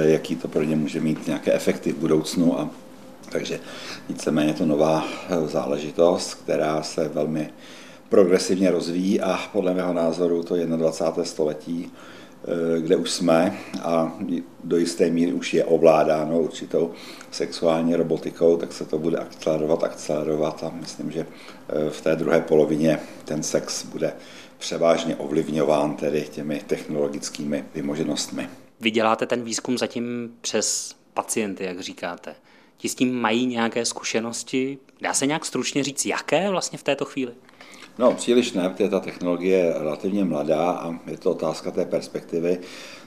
jaký to pro ně může mít nějaké efekty v budoucnu a takže víceméně je to nová eh, záležitost, která se velmi progresivně rozvíjí a podle mého názoru to je 21. století, eh, kde už jsme a do jisté míry už je ovládáno určitou sexuální robotikou, tak se to bude akcelerovat, akcelerovat a myslím, že eh, v té druhé polovině ten sex bude převážně ovlivňován tedy těmi technologickými vymoženostmi. Vy děláte ten výzkum zatím přes pacienty, jak říkáte. Ti s tím mají nějaké zkušenosti? Dá se nějak stručně říct, jaké vlastně v této chvíli? No, příliš ne, protože ta technologie je relativně mladá a je to otázka té perspektivy,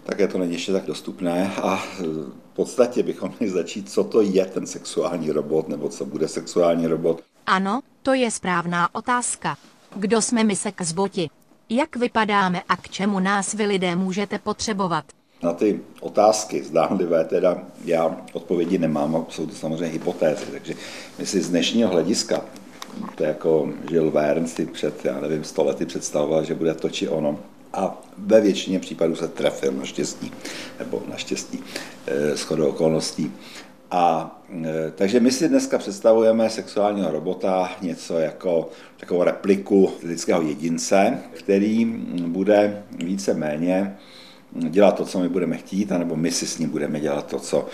také to není ještě tak dostupné a v podstatě bychom měli začít, co to je ten sexuální robot nebo co bude sexuální robot. Ano, to je správná otázka. Kdo jsme my sexboti? Jak vypadáme a k čemu nás vy lidé můžete potřebovat? Na ty otázky zdánlivé teda já odpovědi nemám, jsou to samozřejmě hypotézy, takže my si z dnešního hlediska, to jako Žil Verne si před, já nevím, stolety představoval, že bude to či ono, a ve většině případů se trefil naštěstí, nebo naštěstí, eh, shodou okolností. A e, takže my si dneska představujeme sexuálního robota něco jako takovou repliku lidského jedince, který bude více méně dělat to, co my budeme chtít, anebo my si s ním budeme dělat to, co,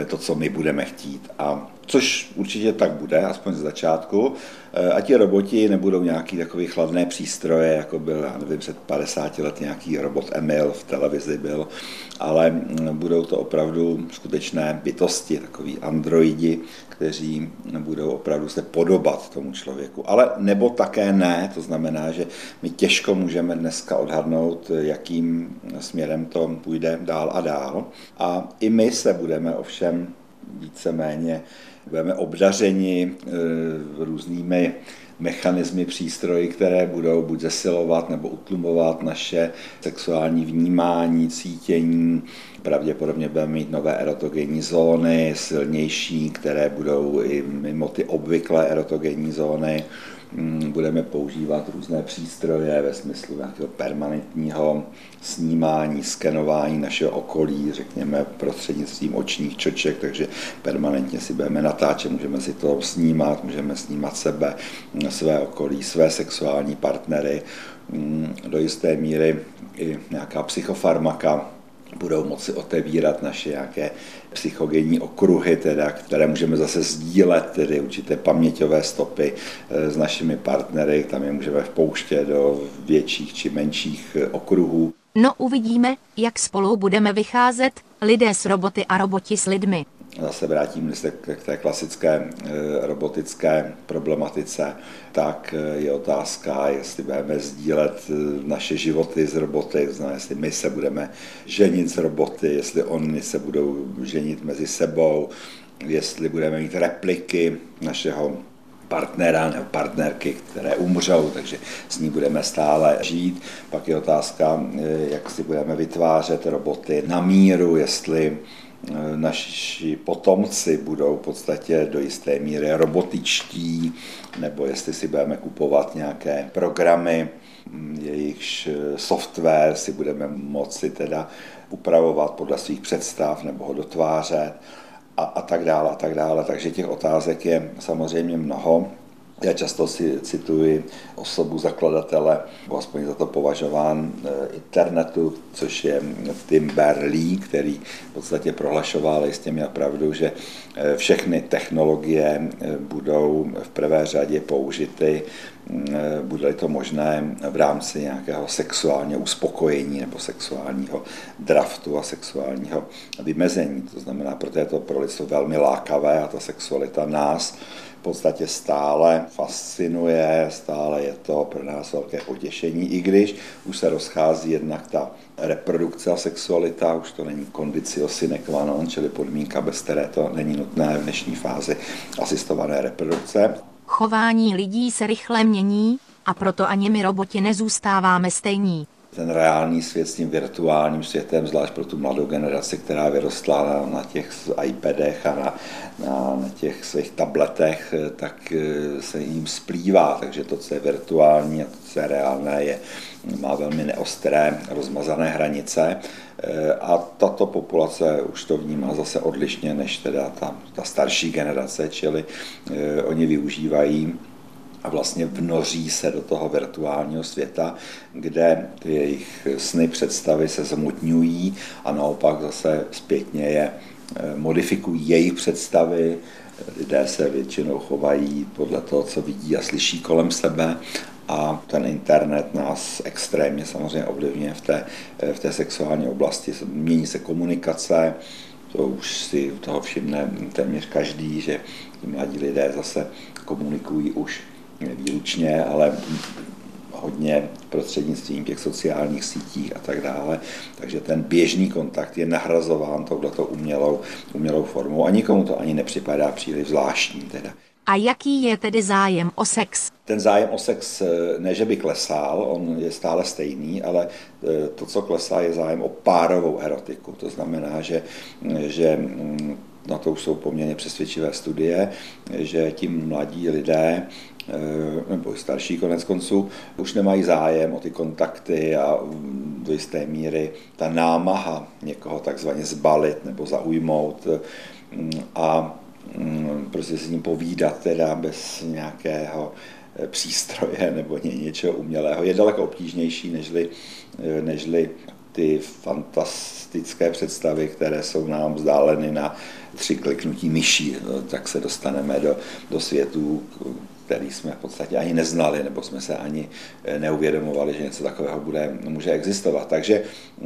e, to, co my budeme chtít. A což určitě tak bude, aspoň z začátku. Eh, a ti roboti nebudou nějaký takový chladné přístroje, jako byl, já nevím, před 50 let nějaký robot Emil v televizi byl, ale mm, budou to opravdu skutečné bytosti, takový androidi, kteří budou opravdu se podobat tomu člověku. Ale nebo také ne, to znamená, že my těžko můžeme dneska odhadnout, jakým směrem to půjde dál a dál. A i my se budeme ovšem víceméně budeme obdařeni e, různými mechanismy, přístroji, které budou buď zesilovat nebo utlumovat naše sexuální vnímání, cítění. Pravděpodobně budeme mít nové erotogenní zóny, silnější, které budou i mimo ty obvyklé erotogenní zóny. Mm, budeme používat různé přístroje ve smyslu nějakého permanentního snímání, skenování našeho okolí, řekněme prostřednictvím očních čoček, takže permanentně si budeme natáčet, můžeme si to snímat, můžeme snímat sebe, své okolí, své sexuální partnery, mm, do jisté míry i nějaká psychofarmaka, budou moci otevírat naše nějaké psychogenní okruhy, teda, které můžeme zase sdílet, tedy určité paměťové stopy eh, s našimi partnery, tam je můžeme vpouštět do větších či menších eh, okruhů. No uvidíme, jak spolu budeme vycházet, lidé s roboty a roboti s lidmi zase vrátím se k té klasické eh, robotické problematice, tak eh, je otázka, jestli budeme sdílet eh, naše životy s roboty, znamená, jestli my se budeme ženit s roboty, jestli oni se budou ženit mezi sebou, jestli budeme mít repliky našeho partnera nebo partnerky, které umřou, takže s ní budeme stále žít. Pak je otázka, jak si budeme vytvářet roboty na míru, jestli naši potomci budou v podstatě do jisté míry robotičtí, nebo jestli si budeme kupovat nějaké programy, jejichž software si budeme moci teda upravovat podle svých představ nebo ho dotvářet a, a tak dále a tak dále. Takže těch otázek je samozřejmě mnoho. Já často si cituji osobu zakladatele, nebo aspoň za to považován eh, internetu, což je Tim Berners-Lee, který v podstatě prohlašoval, jistě měl pravdu, že eh, všechny technologie eh, budou v prvé řadě použity, bude to možné v rámci nějakého sexuálního uspokojení nebo sexuálního draftu a sexuálního vymezení. To znamená, proto je to pro lidstvo velmi lákavé a ta sexualita nás v podstatě stále fascinuje, stále je to pro nás velké potěšení, i když už se rozchází jednak ta reprodukce a sexualita, už to není kondicio sine qua non, čili podmínka, bez které to není nutné v dnešní fázi asistované reprodukce. Chování lidí se rychle mění a proto ani my roboti nezůstáváme stejní ten reálný svět s tím virtuálním světem, zvlášť pro tu mladou generaci, která vyrostla na, na těch iPadech a na, na, na těch svých tabletech, tak eh, se jim splývá. Takže to, co je virtuální a to, co je reálné, je, má velmi neostré, rozmazané hranice. Eh, a tato populace už to vnímá zase odlišně než teda ta, ta starší generace, čili eh, oni využívají a vlastně vnoří se do toho virtuálního světa, kde ty jejich sny, představy se zmutňují a naopak zase zpětně je eh, modifikují jejich představy, lidé se většinou chovají podle toho, co vidí a slyší kolem sebe a ten internet nás extrémně samozřejmě ovlivňuje v té, eh, v té sexuální oblasti. Mění se komunikace, to už si toho všimne téměř každý, že mladí lidé zase komunikují už výlučně, ale hodně prostřednictvím těch sociálních sítích a tak dále. Takže ten běžný kontakt je nahrazován touhletou umělou, umělou formou a nikomu to ani nepřipadá příliš zvláštní. Teda. A jaký je tedy zájem o sex? Ten zájem o sex ne, že by klesal, on je stále stejný, ale to, co klesá, je zájem o párovou erotiku. To znamená, že, že mm, na to už jsou poměrně přesvědčivé studie, že ti mladí lidé Eh, nebo i starší konec konců, už nemají zájem o ty kontakty a do jisté míry ta námaha někoho takzvaně zbalit nebo zaujmout mm, a mm, prostě s ním povídat teda bez nějakého eh, přístroje nebo něčeho umělého. Je daleko obtížnější, nežli, eh, nežli ty fantastické představy, které jsou nám vzdáleny na tři kliknutí myší, tak se dostaneme do, do světů, který jsme v podstatě ani neznali, nebo jsme se ani eh, neuvědomovali, že něco takového bude, může existovat. Takže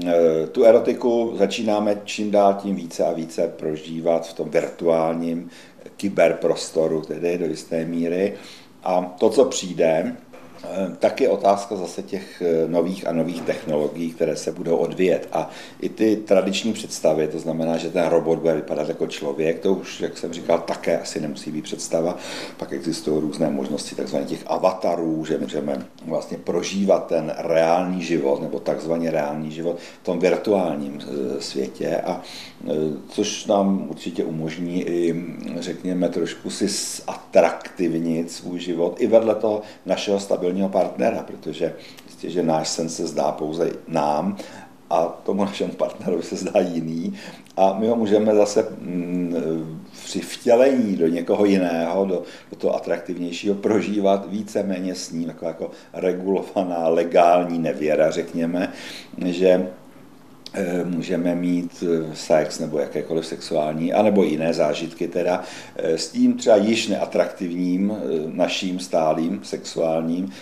eh, tu erotiku začínáme čím dál tím více a více prožívat v tom virtuálním kyberprostoru, tedy do jisté míry. A to, co přijde, tak je otázka zase těch eh, nových a nových technologií, které se budou odvíjet. A i ty tradiční představy, to znamená, že ten robot bude vypadat jako člověk, to už, jak jsem říkal, také asi nemusí být představa. Pak existují různé možnosti takzvaných těch avatarů, že můžeme vlastně prožívat ten reálný život, nebo takzvaně reálný život v tom virtuálním eh, světě, a což nám určitě umožní i, řekněme, trošku si zatraktivnit svůj život i vedle toho našeho stabilního stabilního partnera, protože jistě, že náš sen se zdá pouze nám a tomu našemu partnerovi se zdá jiný. A my ho můžeme zase mm, při vtělení do někoho jiného, do, do toho atraktivnějšího, prožívat víceméně s ním, jako, jako regulovaná legální nevěra, řekněme, že můžeme mít eh, sex nebo jakékoliv sexuální, anebo jiné zážitky teda eh, s tím třeba již neatraktivním naším stálým sexuálním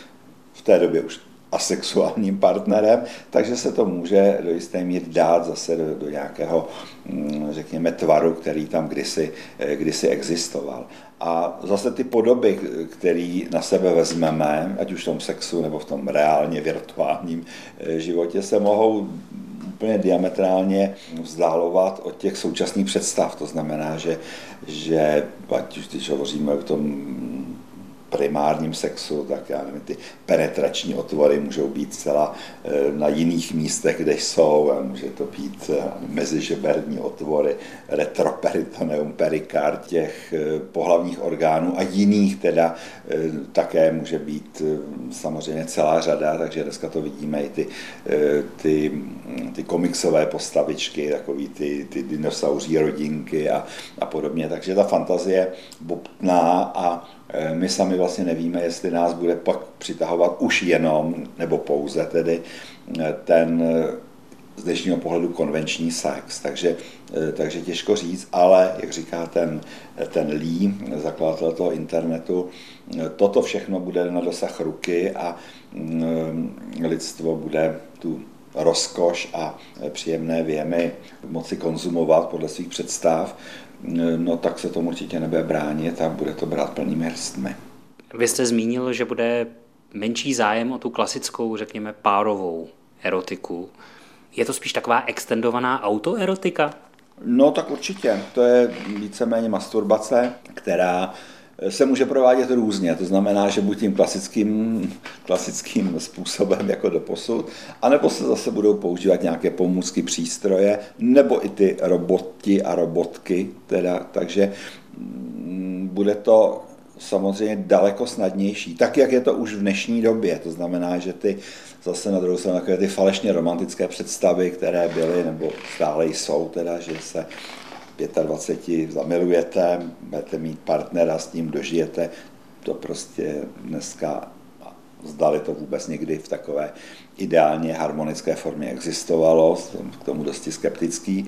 v té době už asexuálním partnerem, takže se to může do jisté míry dát zase do, do nějakého, mm, řekněme, tvaru, který tam kdysi, eh, kdysi existoval. A zase ty podoby, které na sebe vezmeme, ať už v tom sexu nebo v tom reálně virtuálním eh, životě, se mohou úplně diametrálně vzdálovat od těch současných představ. To znamená, že, že ať už když hovoříme o tom primárním sexu, tak já nevím, ty penetrační otvory můžou být zcela eh, na jiných místech, kde jsou, může to být eh, mezižeberní otvory, retroperitoneum, perikard těch eh, pohlavních orgánů a jiných teda také může být samozřejmě celá řada, takže dneska to vidíme i ty, ty, ty komiksové postavičky, takový ty, ty dinosauří rodinky a, a podobně, takže ta fantazie bobtná a my sami vlastně nevíme, jestli nás bude pak přitahovat už jenom, nebo pouze tedy eh, ten eh, z dnešního pohledu konvenční sex. Takže, takže těžko říct, ale jak říká ten, ten Lee, zakladatel toho internetu, toto všechno bude na dosah ruky a mm, lidstvo bude tu rozkoš a příjemné věmy moci konzumovat podle svých představ no tak se tomu určitě nebude bránit a bude to brát plnými hrstmi. Vy jste zmínil, že bude menší zájem o tu klasickou, řekněme, párovou erotiku. Je to spíš taková extendovaná autoerotika? No tak určitě. To je víceméně masturbace, která se může provádět různě. To znamená, že buď tím klasickým, klasickým způsobem jako do posud, anebo se zase budou používat nějaké pomůcky, přístroje, nebo i ty roboti a robotky. Teda, takže mm, bude to samozřejmě daleko snadnější, tak jak je to už v dnešní době. To znamená, že ty zase na druhou stranu takové ty falešně romantické představy, které byly nebo stále jsou, teda, že se 25 zamilujete, budete mít partnera, s ním dožijete, to prostě dneska zdali to vůbec někdy v takové ideálně harmonické formě existovalo, jsem k tomu dosti skeptický,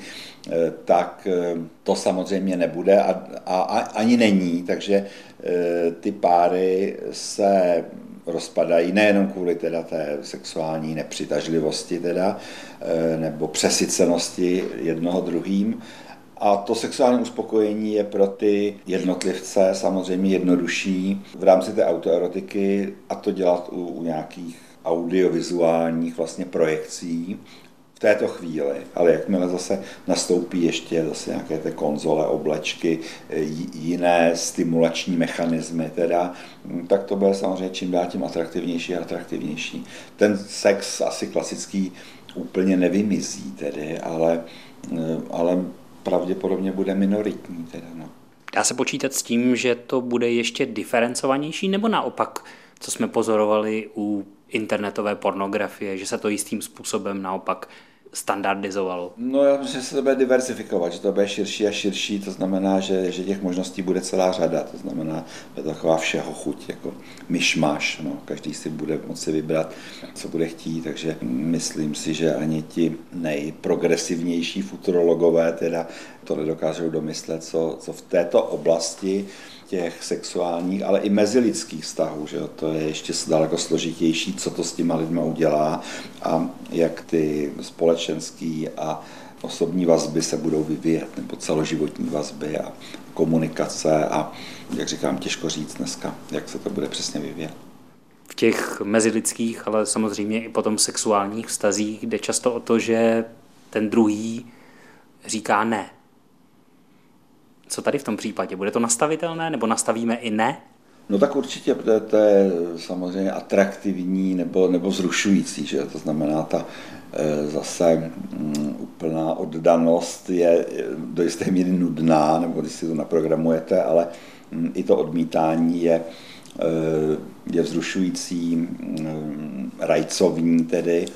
eh, tak eh, to samozřejmě nebude a, a, a ani není, takže eh, ty páry se rozpadají nejenom kvůli teda té sexuální nepřitažlivosti teda, nebo přesycenosti jednoho druhým, a to sexuální uspokojení je pro ty jednotlivce samozřejmě jednodušší v rámci té autoerotiky a to dělat u, u nějakých audiovizuálních vlastně projekcí. v této chvíli, ale jakmile zase nastoupí ještě zase nějaké ty konzole, oblečky, jiné stimulační mechanismy, teda, tak to bude samozřejmě čím dál tím atraktivnější a atraktivnější. Ten sex asi klasický úplně nevymizí tedy, ale, ale pravděpodobně bude minoritní. Teda, no. Dá se počítat s tím, že to bude ještě diferencovanější, nebo naopak, co jsme pozorovali u internetové pornografie, že se to jistým způsobem naopak standardizovalo? No já myslím, že se to bude diversifikovat, že to bude širší a širší, to znamená, že, že těch možností bude celá řada, to znamená, to taková všeho chuť, jako myšmaš, no, každý si bude moci vybrat, co bude chtít, takže myslím si, že ani ti nejprogresivnější futurologové teda to nedokážou domyslet, co, co v této oblasti těch sexuálních, ale i mezilidských vztahů, že to je ještě daleko složitější, co to s těma lidma udělá a jak ty společenský a osobní vazby se budou vyvíjet, nebo celoživotní vazby a komunikace a, jak říkám, těžko říct dneska, jak se to bude přesně vyvíjet. V těch mezilidských, ale samozřejmě i potom sexuálních vztazích jde často o to, že ten druhý říká ne. Co tady v tom případě? Bude to nastavitelné nebo nastavíme i ne? No tak určitě, to, to je samozřejmě atraktivní nebo, nebo zrušující, že to znamená ta e, zase um, úplná oddanost je do jisté míry nudná, nebo když si to naprogramujete, ale um, i to odmítání je, e, je vzrušující, um, rajcovní tedy,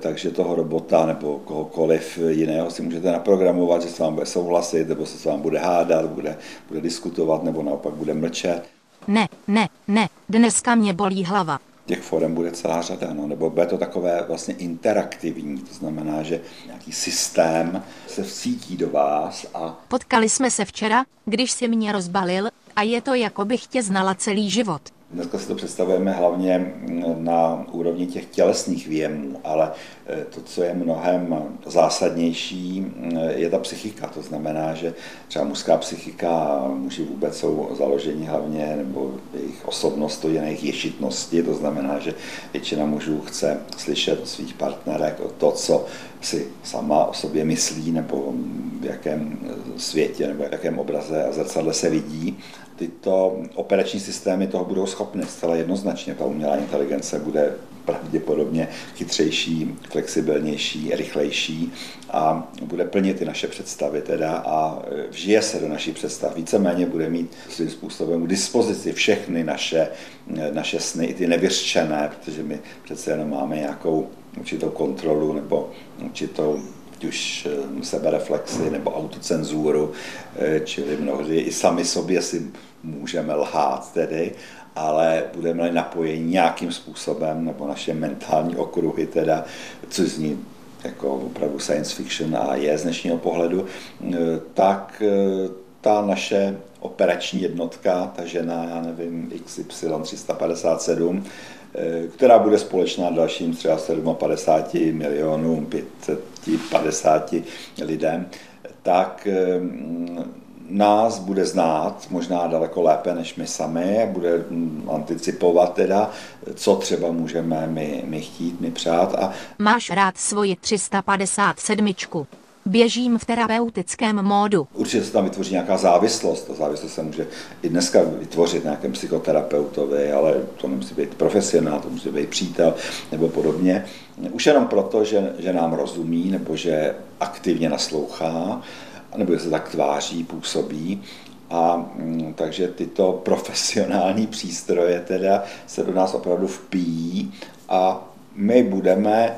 takže toho robota nebo kohokoliv jiného si můžete naprogramovat, že s vám bude souhlasit, nebo se s vám bude hádat, bude, bude diskutovat, nebo naopak bude mlčet. Ne, ne, ne, dneska mě bolí hlava. Těch forem bude celá řada, no, nebo bude to takové vlastně interaktivní, to znamená, že nějaký systém se vcítí do vás a... Potkali jsme se včera, když si mě rozbalil a je to, jako bych tě znala celý život. Dneska si to představujeme hlavně na úrovni těch tělesných věmů, ale e, to, co je mnohem zásadnější, je ta psychika. To znamená, že třeba mužská psychika, muži vůbec jsou založeni hlavně, nebo jejich osobnost stojí na jejich ješitnosti, to znamená, že většina mužů chce slyšet od svých partnerek to, co si sama o sobě myslí, nebo v jakém světě, nebo v jakém obraze a zrcadle se vidí tyto operační systémy toho budou schopny zcela jednoznačně. Ta umělá inteligence bude pravděpodobně chytřejší, flexibilnější, rychlejší a bude plnit ty naše představy teda a vžije se do naší představ. Víceméně bude mít svým způsobem k dispozici všechny naše, naše sny, i ty nevyřčené, protože my přece jenom máme nějakou určitou kontrolu nebo určitou ať už eh, sebereflexy nebo autocenzuru, čili mnohdy i sami sobě si můžeme lhát tedy, ale budeme napojeni nějakým způsobem, nebo naše mentální okruhy teda, což zní jako opravdu science fiction a je z dnešního pohledu, eh, tak ta naše operační jednotka, ta žena, já nevím, XY357, Eh, která bude společná dalším třeba 57 milionům, 550 lidem, tak eh, nás bude znát možná daleko lépe než my sami, bude hm, anticipovat teda, co třeba můžeme my, my chtít, my přát. A... Máš rád svoji 357. Běžím v terapeutickém módu. Určitě se tam vytvoří nějaká závislost. Ta závislost se může i dneska vytvořit nějakém psychoterapeutovi, ale to nemusí být profesionál, to musí být přítel nebo podobně. Už jenom proto, že, že nám rozumí nebo že aktivně naslouchá, nebo se tak tváří, působí. A mm, takže tyto profesionální přístroje teda se do nás opravdu vpíjí a my budeme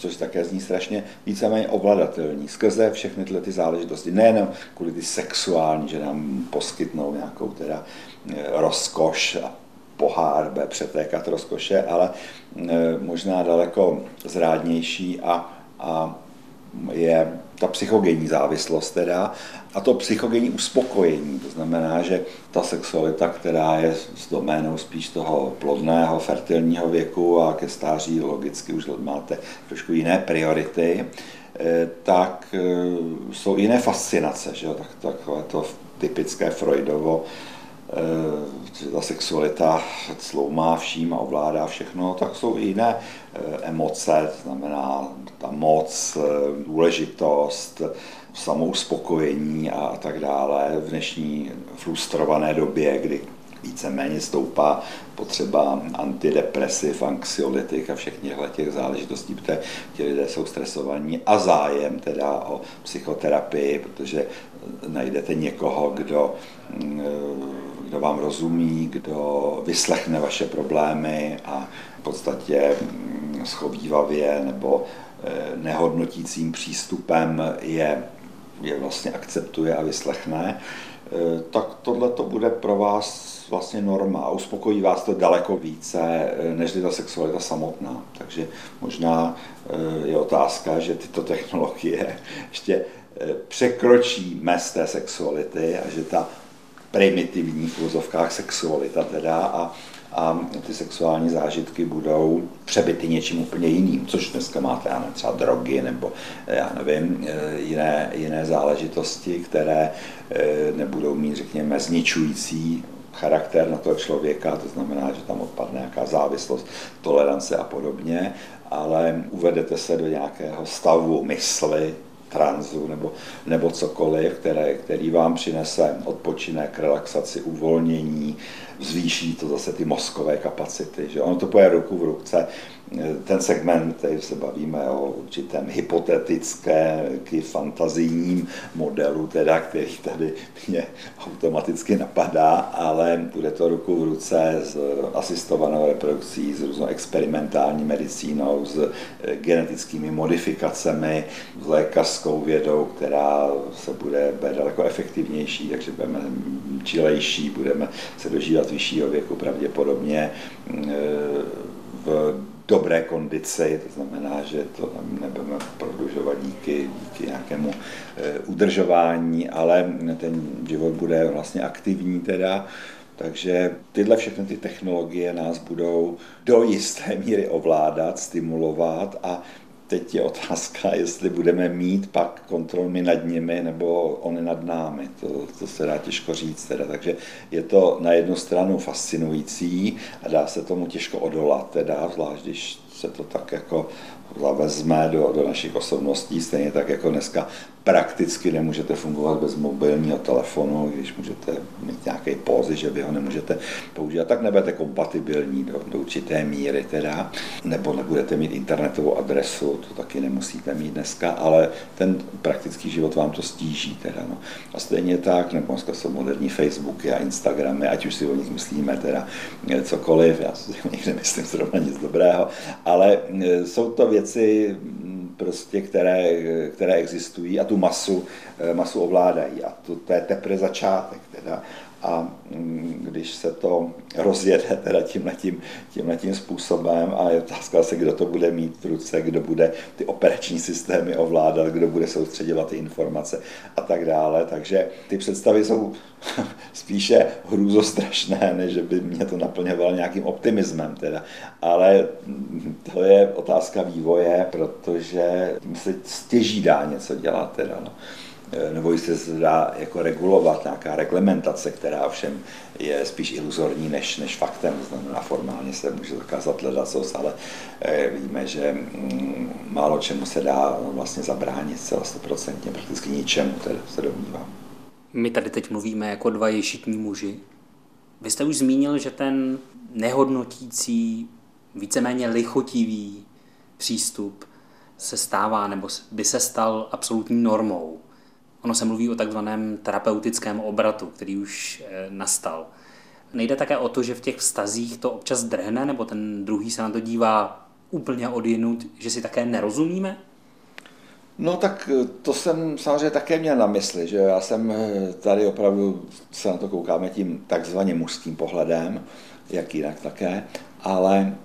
což také zní strašně víceméně ovladatelní, skrze všechny tyhle ty záležitosti, nejenom kvůli ty sexuální, že nám poskytnou nějakou teda eh, rozkoš a pohár bude přetékat rozkoše, ale eh, možná daleko zrádnější a, a je ta psychogenní závislost teda a to psychogenní uspokojení. To znamená, že ta sexualita, která je s doménou spíš toho plodného, fertilního věku a ke stáří logicky už máte trošku jiné priority, eh, tak eh, jsou jiné fascinace, že jo? Tak, takové to typické Freudovo že ta sexualita sloumá vším a ovládá všechno, tak jsou i jiné emoce, to znamená ta moc, důležitost, samou spokojení a tak dále. V dnešní frustrované době, kdy víceméně stoupá potřeba antidepresiv, anxiolytik a všech těchto těch záležitostí, protože ti lidé jsou stresovaní a zájem teda o psychoterapii, protože najdete někoho, kdo, mm, kdo vám rozumí, kdo vyslechne vaše problémy a v podstatě mm, schovývavě nebo eh, nehodnotícím přístupem je, je vlastně akceptuje a vyslechne, eh, tak tohle to bude pro vás vlastně norma a uspokojí vás to daleko více, eh, než ta sexualita samotná. Takže možná je otázka, že tyto technologie ještě překročí mez té sexuality a že ta primitivní v sexualita teda a, a ty sexuální zážitky budou přebyty něčím úplně jiným, což dneska máte, já nevím, třeba drogy nebo já nevím, jiné, jiné záležitosti, které nebudou mít, řekněme, zničující charakter na toho člověka, to znamená, že tam odpadne nějaká závislost, tolerance a podobně, ale uvedete se do nějakého stavu mysli, tranzu nebo, nebo cokoliv, které, který vám přinese odpočinek, relaxaci, uvolnění, zvýší to zase ty mozkové kapacity. Že ono to poje ruku v ruce ten segment, tady se bavíme o určitém hypotetickém, fantazijním modelu, teda, který tady mě automaticky napadá, ale bude to ruku v ruce s asistovanou reprodukcí, s různou experimentální medicínou, s genetickými modifikacemi, s lékařskou vědou, která se bude být daleko efektivnější, takže budeme čilejší, budeme se dožívat vyššího věku pravděpodobně v dobré kondici, to znamená, že to nebudeme prodlužovat díky, díky nějakému eh, udržování, ale ten život bude vlastně aktivní teda, takže tyhle všechny ty technologie nás budou do jisté míry ovládat, stimulovat a Teď je otázka, jestli budeme mít pak kontrolmi nad nimi nebo oni nad námi. To, to se dá těžko říct. Teda. Takže je to na jednu stranu fascinující a dá se tomu těžko odolat, teda, zvlášť když se to tak jako zavezme do, do našich osobností, stejně tak jako dneska prakticky nemůžete fungovat bez mobilního telefonu, když můžete mít nějaké pózy, že vy ho nemůžete používat, tak nebudete kompatibilní do, do určité míry teda, nebo nebudete mít internetovou adresu, to taky nemusíte mít dneska, ale ten praktický život vám to stíží teda, no. A stejně tak, nebo dneska jsou moderní Facebooky a Instagramy, ať už si o nich myslíme teda cokoliv, já si o nich nemyslím zrovna nic dobrého, ale e, jsou to věci, prostě, které, které existují a tu masu, eh, masu ovládají. A to, to je teprve začátek. Teda. A mm, když se to rozjede teda tímhletím, tímhletím způsobem a je otázka se, kdo to bude mít v ruce, kdo bude ty operační systémy ovládat, kdo bude soustředovat ty informace a tak dále. Takže ty představy jsou spíše hrůzostrašné, než by mě to naplňovalo nějakým optimismem. Teda. Ale to je otázka vývoje, protože se stěží dá něco dělat. Teda, no. Eh, nebo se dá jako regulovat nějaká reglementace, která ovšem je spíš iluzorní než, než faktem, to znamená formálně se může zakázat ledacos, ale eh, víme, že mm, málo čemu se dá vlastně zabránit zcela stoprocentně, prakticky ničemu, tedy se domnívám. My tady teď mluvíme jako dva ješitní muži. Vy jste už zmínil, že ten nehodnotící, víceméně lichotivý přístup se stává nebo by se stal absolutní normou. Ono se mluví o takzvaném terapeutickém obratu, který už eh, nastal. Nejde také o to, že v těch vztazích to občas drhne, nebo ten druhý se na to dívá úplně odjinut, že si také nerozumíme? No tak eh, to jsem samozřejmě také měl na mysli, že já jsem eh, tady opravdu se na to koukáme tím takzvaně mužským pohledem, jak jinak také, ale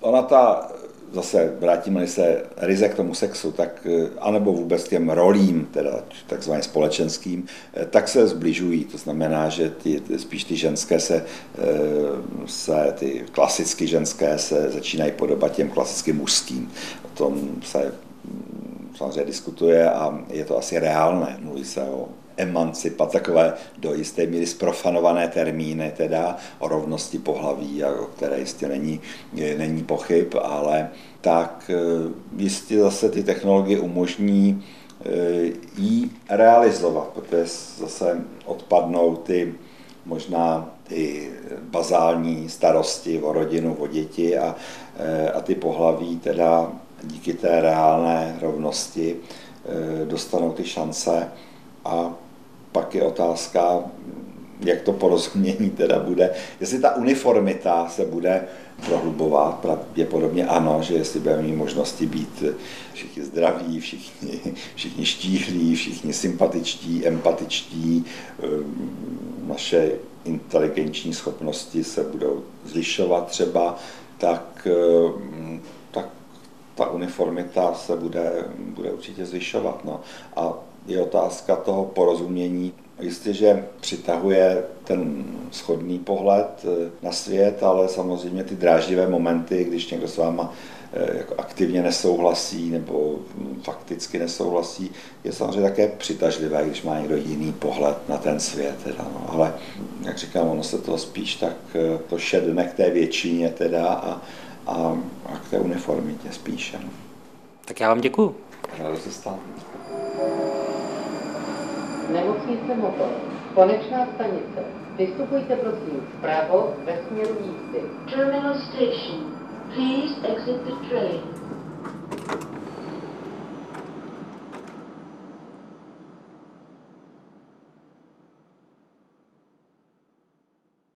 ona ta zase vrátíme se ryze k tomu sexu, tak, eh, anebo vůbec těm rolím, teda takzvaně společenským, eh, tak se zbližují. To znamená, že ty, spíš ty ženské se, eh, se, ty klasicky ženské se začínají podobat těm klasickým mužským. O tom se mm, samozřejmě diskutuje a je to asi reálné. Mluví se o emancipa, takové do jisté míry zprofanované termíny teda o rovnosti pohlaví, o které jistě není, není pochyb, ale tak eh, jistě zase ty technologie umožní eh, ji realizovat, protože zase odpadnou ty možná ty bazální starosti o rodinu, o děti a, eh, a ty pohlaví teda díky té reálné rovnosti dostanou ty šance a pak je otázka, jak to porozumění teda bude, jestli ta uniformita se bude prohlubovat, pravděpodobně ano, že jestli budeme mít možnosti být všichni zdraví, všichni, všichni štíhlí, všichni sympatičtí, empatičtí, eh, naše inteligenční schopnosti se budou zvyšovat třeba, tak, eh, tak ta uniformita se bude, bude určitě zvyšovat. No. A je otázka toho porozumění. Jistě, že přitahuje ten schodný pohled eh, na svět, ale samozřejmě ty dráždivé momenty, když někdo s váma eh, jako aktivně nesouhlasí nebo fakticky nesouhlasí, je samozřejmě také přitažlivé, když má někdo jiný pohled na ten svět. Teda, no. Ale jak říkám, ono se to spíš tak eh, to šedne k té většině teda a, a, a k té uniformitě spíše. No. Tak já vám děkuju. Rád se stalo. Nemocnice Motor. Konečná stanice. Vystupujte prosím vpravo ve směru jízdy. Terminal station. Please exit the train.